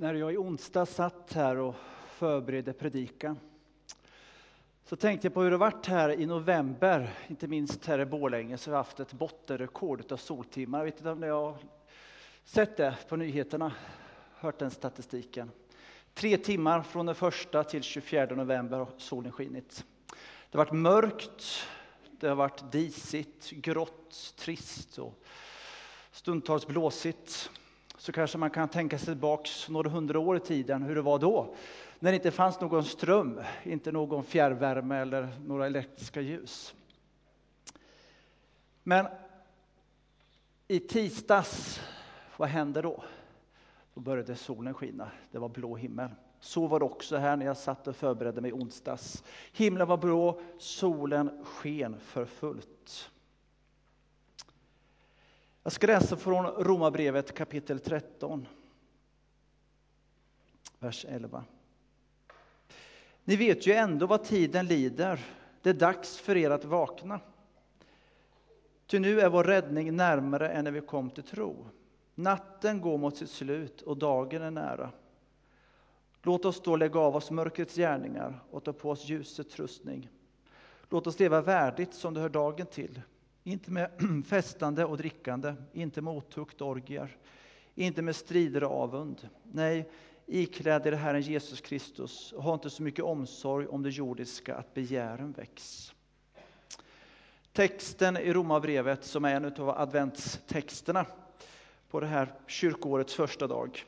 när jag i onsdag satt här och förberedde predikan så tänkte jag på hur det varit här i november, inte minst här i Borlänge, så vi har haft ett bottenrekord av soltimmar. Jag vet inte om ni har sett det på nyheterna, hört den statistiken. Tre timmar från den första till 24 november har solen skinit. Det har varit mörkt, det har varit disigt, grått, trist och stundtals blåsigt så kanske man kan tänka sig tillbaks några hundra år i tiden hur det var då. När det inte fanns någon ström, inte någon fjärrvärme eller några elektriska ljus. Men i tisdags, vad hände då? Då började solen skina, det var blå himmel. Så var det också här när jag satt och förberedde mig i onsdags. Himlen var blå, solen sken för fullt. Jag ska läsa från Romarbrevet kapitel 13, vers 11. Ni vet ju ändå vad tiden lider. Det är dags för er att vakna. Ty nu är vår räddning närmare än när vi kom till tro. Natten går mot sitt slut och dagen är nära. Låt oss då lägga av oss mörkrets gärningar och ta på oss ljusets rustning. Låt oss leva värdigt som det hör dagen till inte med festande och drickande, inte med otukt och orgier, inte med strider och avund. Nej, ikläd er Herren Jesus Kristus och ha inte så mycket omsorg om det jordiska att begären väcks. Texten i Romarbrevet, som är en av adventstexterna på det här kyrkoårets första dag,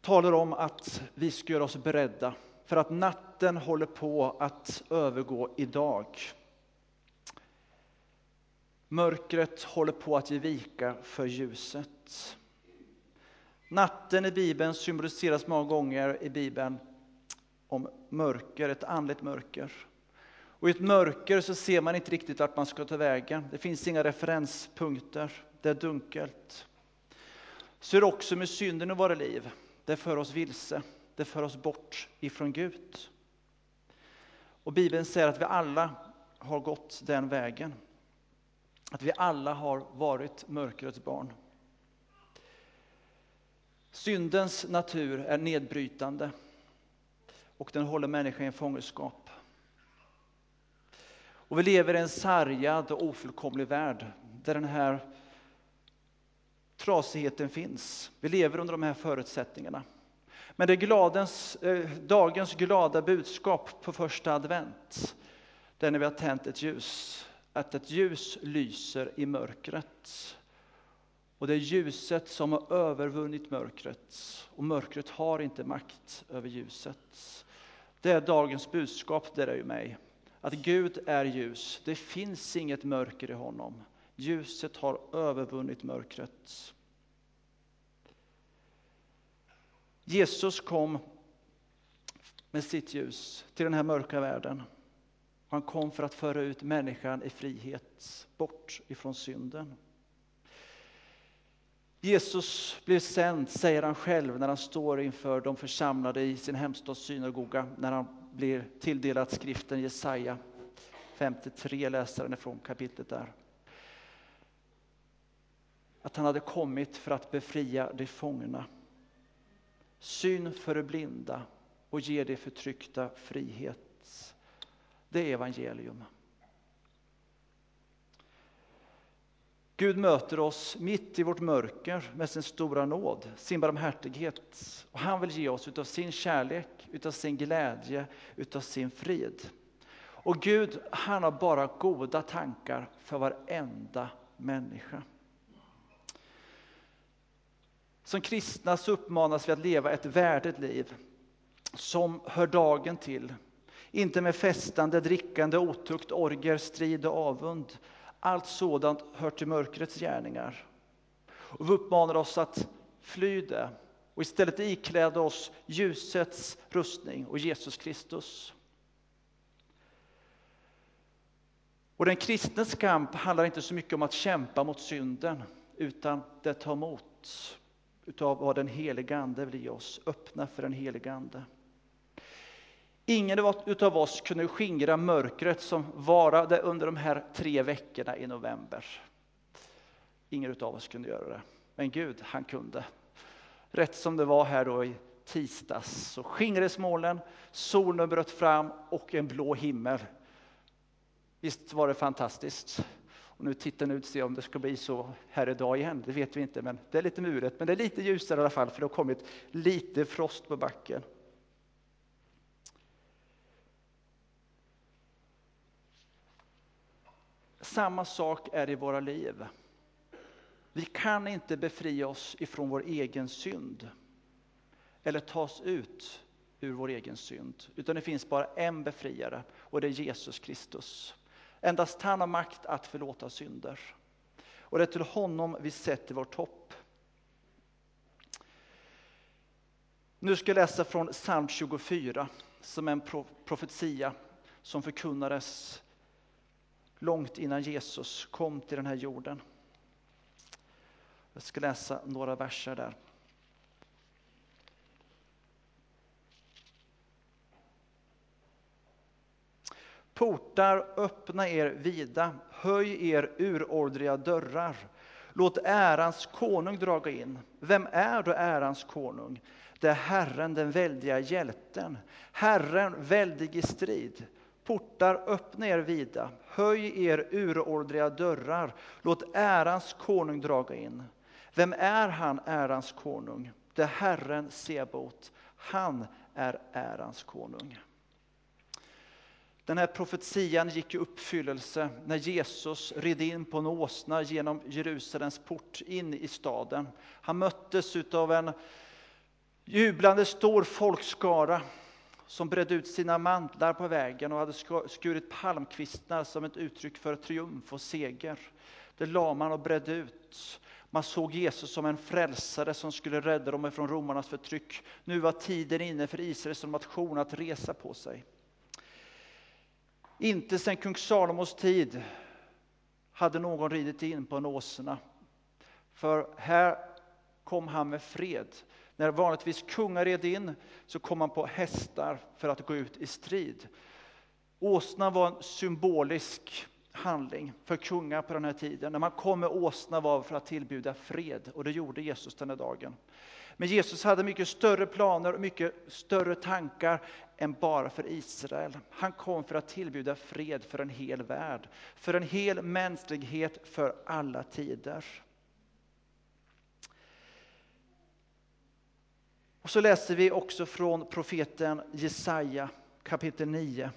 talar om att vi ska göra oss beredda för att natten håller på att övergå i dag. Mörkret håller på att ge vika för ljuset. Natten i Bibeln symboliseras många gånger i Bibeln om mörker, ett andligt mörker. Och I ett mörker så ser man inte riktigt vart man ska ta vägen. Det finns inga referenspunkter, det är dunkelt. Så är det också med synden i våra liv. Det för oss vilse, det för oss bort ifrån Gud. Och Bibeln säger att vi alla har gått den vägen att vi alla har varit mörkrets barn. Syndens natur är nedbrytande och den håller människan i fångenskap. Och vi lever i en sargad och ofullkomlig värld där den här trasigheten finns. Vi lever under de här förutsättningarna. Men det gladens, eh, dagens glada budskap på första advent, det är när vi har tänt ett ljus att ett ljus lyser i mörkret. Och det är ljuset som har övervunnit mörkret. Och mörkret har inte makt över ljuset. Det är dagens budskap det är ju mig. Att Gud är ljus. Det finns inget mörker i honom. Ljuset har övervunnit mörkret. Jesus kom med sitt ljus till den här mörka världen. Han kom för att föra ut människan i frihet, bort ifrån synden. Jesus blev sänd, säger han själv, när han står inför de församlade i sin hemstads synagoga, när han blir tilldelad skriften Jesaja 53, läsaren ifrån kapitlet där. Att han hade kommit för att befria de fångna, syn för de blinda och ge de förtryckta frihet. Det är evangelium. Gud möter oss mitt i vårt mörker med sin stora nåd, sin barmhärtighet. Och han vill ge oss utav sin kärlek, utav sin glädje, utav sin frid. Och Gud, han har bara goda tankar för varenda människa. Som kristna så uppmanas vi att leva ett värdigt liv som hör dagen till, inte med festande, drickande, otukt, orger, strid och avund. Allt sådant hör till mörkrets gärningar. Och vi uppmanar oss att fly det och istället ikläda oss ljusets rustning och Jesus Kristus. Och den kristnes kamp handlar inte så mycket om att kämpa mot synden, utan det tar emot utav vad den helige Ande vill ge oss, öppna för den helige Ande. Ingen av oss kunde skingra mörkret som varade under de här tre veckorna i november. Ingen av oss kunde göra det, men Gud, han kunde. rätt som det var här då i tisdags så skingrades molnen, solen bröt fram och en blå himmel. Visst var det fantastiskt? Och nu tittar ni ut och ser om det ska bli så här idag igen, det vet vi inte, men det är lite muret. Men det är lite ljusare i alla fall, för det har kommit lite frost på backen. Samma sak är i våra liv. Vi kan inte befria oss ifrån vår egen synd eller ta oss ut ur vår egen synd, utan det finns bara en befriare och det är Jesus Kristus. Endast han har makt att förlåta synder. Och det är till honom vi sätter vårt hopp. Nu ska jag läsa från psalm 24, som är en profetia som förkunnades långt innan Jesus kom till den här jorden. Jag ska läsa några verser där. Portar, öppna er vida, höj er uråldriga dörrar. Låt ärans konung draga in. Vem är då ärans konung? Det är Herren, den väldiga hjälten. Herren, väldig i strid. Portar, öppna er vida, höj er uråldriga dörrar. Låt ärans konung draga in. Vem är han, ärans konung? Det är Herren Sebot. Han är ärans konung. Den här profetian gick i uppfyllelse när Jesus red in på en åsna genom Jerusalems port in i staden. Han möttes av en jublande stor folkskara som bredde ut sina mantlar på vägen och hade skurit palmkvistar som ett uttryck för triumf och seger. Det la man och bredde ut. Man såg Jesus som en frälsare som skulle rädda dem från romarnas förtryck. Nu var tiden inne för Israel som nation att resa på sig. Inte sedan kung Salomos tid hade någon ridit in på en åsna. För här kom han med fred. När vanligtvis kungar red in så kom man på hästar för att gå ut i strid. Åsnan var en symbolisk handling för kungar på den här tiden. När man kom med åsna var för att tillbjuda fred och det gjorde Jesus den här dagen. Men Jesus hade mycket större planer och mycket större tankar än bara för Israel. Han kom för att tillbjuda fred för en hel värld, för en hel mänsklighet för alla tider. Och så läser vi också från profeten Jesaja kapitel 9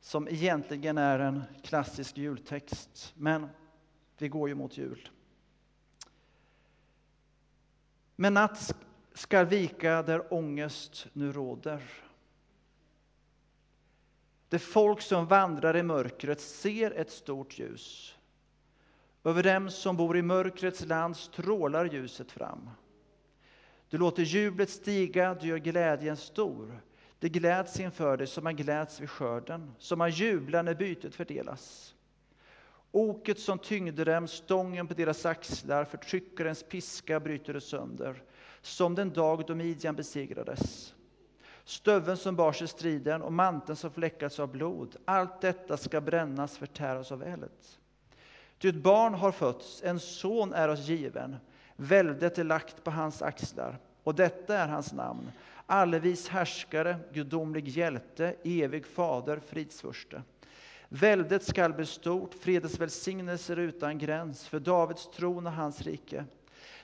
som egentligen är en klassisk jultext, men vi går ju mot jul. Men natt ska vika där ångest nu råder. Det folk som vandrar i mörkret ser ett stort ljus. Över dem som bor i mörkrets land strålar ljuset fram. Du låter jublet stiga, du gör glädjen stor. Det gläds inför dig som man gläds vid skörden, som man jublar när bytet fördelas. Oket som tyngde dem, stången på deras axlar, förtryckarens piska bryter det sönder, som den dag då Midjan besegrades. Stöveln som bars i striden och manteln som fläckats av blod, allt detta ska brännas, förtäras av eld. Ty ett barn har fötts, en son är oss given, väldet är lagt på hans axlar, och detta är hans namn, allvis härskare, gudomlig hjälte, evig fader, fridsförste. Väldet skall bli stort, fredens välsignelser utan gräns, för Davids tron och hans rike.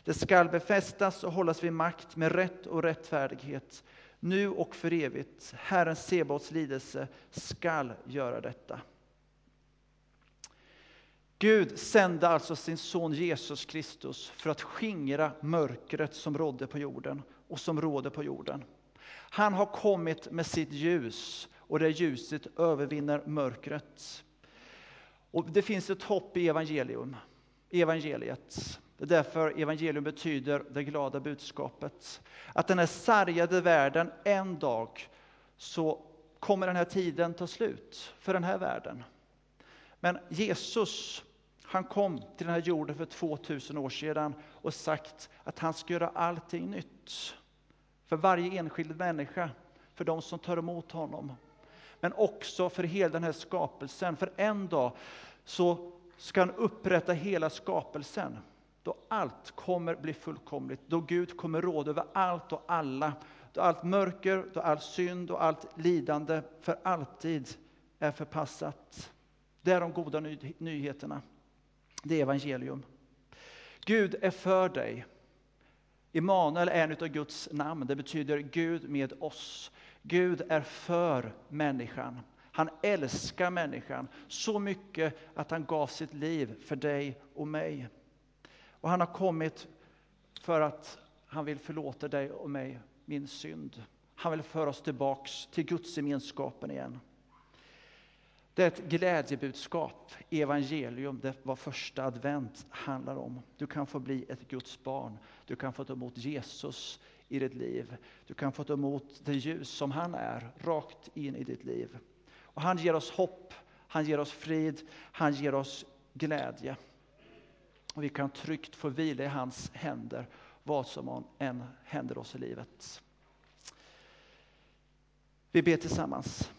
Det skall befästas och hållas vid makt med rätt och rättfärdighet, nu och för evigt. Herren Sebaots lidelse skall göra detta. Gud sände alltså sin son Jesus Kristus för att skingra mörkret som rådde på jorden och som råder på jorden. Han har kommit med sitt ljus och det ljuset övervinner mörkret. Och det finns ett hopp i evangelium, evangeliet. Det är därför evangelium betyder det glada budskapet. Att den här sargade världen en dag så kommer den här tiden ta slut för den här världen. Men Jesus, han kom till den här jorden för 2000 år sedan och sagt att han ska göra allting nytt. För varje enskild människa, för de som tar emot honom. Men också för hela den här skapelsen. För en dag så ska han upprätta hela skapelsen. då allt kommer bli fullkomligt, då Gud kommer råda över allt och alla, då allt mörker, då all synd och allt lidande för alltid är förpassat. Det är de goda ny nyheterna. Det är evangelium. Gud är för dig. Immanuel är en av Guds namn. Det betyder Gud med oss. Gud är för människan. Han älskar människan så mycket att han gav sitt liv för dig och mig. Och han har kommit för att han vill förlåta dig och mig min synd. Han vill föra oss tillbaks till Guds gemenskapen igen. Det är ett glädjebudskap, evangelium, det var första advent handlar om. Du kan få bli ett Guds barn. Du kan få ta emot Jesus i ditt liv. Du kan få ta emot det ljus som han är, rakt in i ditt liv. Och han ger oss hopp, han ger oss frid, han ger oss glädje. Och vi kan tryggt få vila i hans händer, vad som än händer oss i livet. Vi ber tillsammans.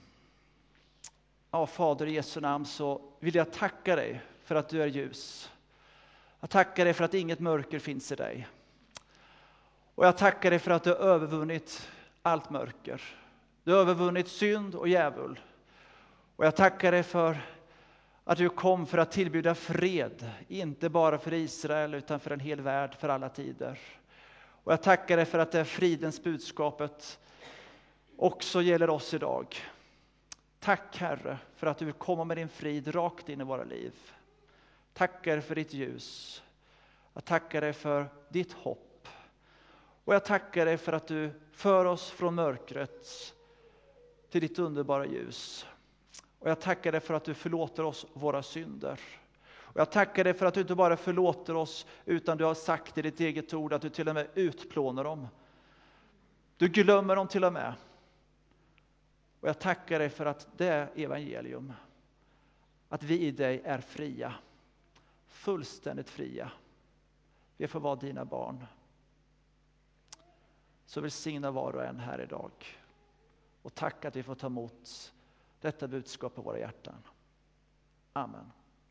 Ja, Fader i Jesu namn så vill jag tacka dig för att du är ljus. Jag tackar dig för att inget mörker finns i dig. Och jag tackar dig för att du har övervunnit allt mörker. Du har övervunnit synd och djävul. Och jag tackar dig för att du kom för att tillbjuda fred, inte bara för Israel utan för en hel värld, för alla tider. Och jag tackar dig för att det fridens budskapet också gäller oss idag. Tack Herre för att du vill komma med din frid rakt in i våra liv. Tackar för ditt ljus. Jag tackar dig för ditt hopp. Och jag tackar dig för att du för oss från mörkret till ditt underbara ljus. Och jag tackar dig för att du förlåter oss våra synder. Och jag tackar dig för att du inte bara förlåter oss, utan du har sagt i ditt eget ord att du till och med utplånar dem. Du glömmer dem till och med. Och jag tackar dig för att det evangelium. Att vi i dig är fria. Fullständigt fria. Vi får vara dina barn. Så välsigna var och en här idag. Och tack att vi får ta emot detta budskap på våra hjärtan. Amen.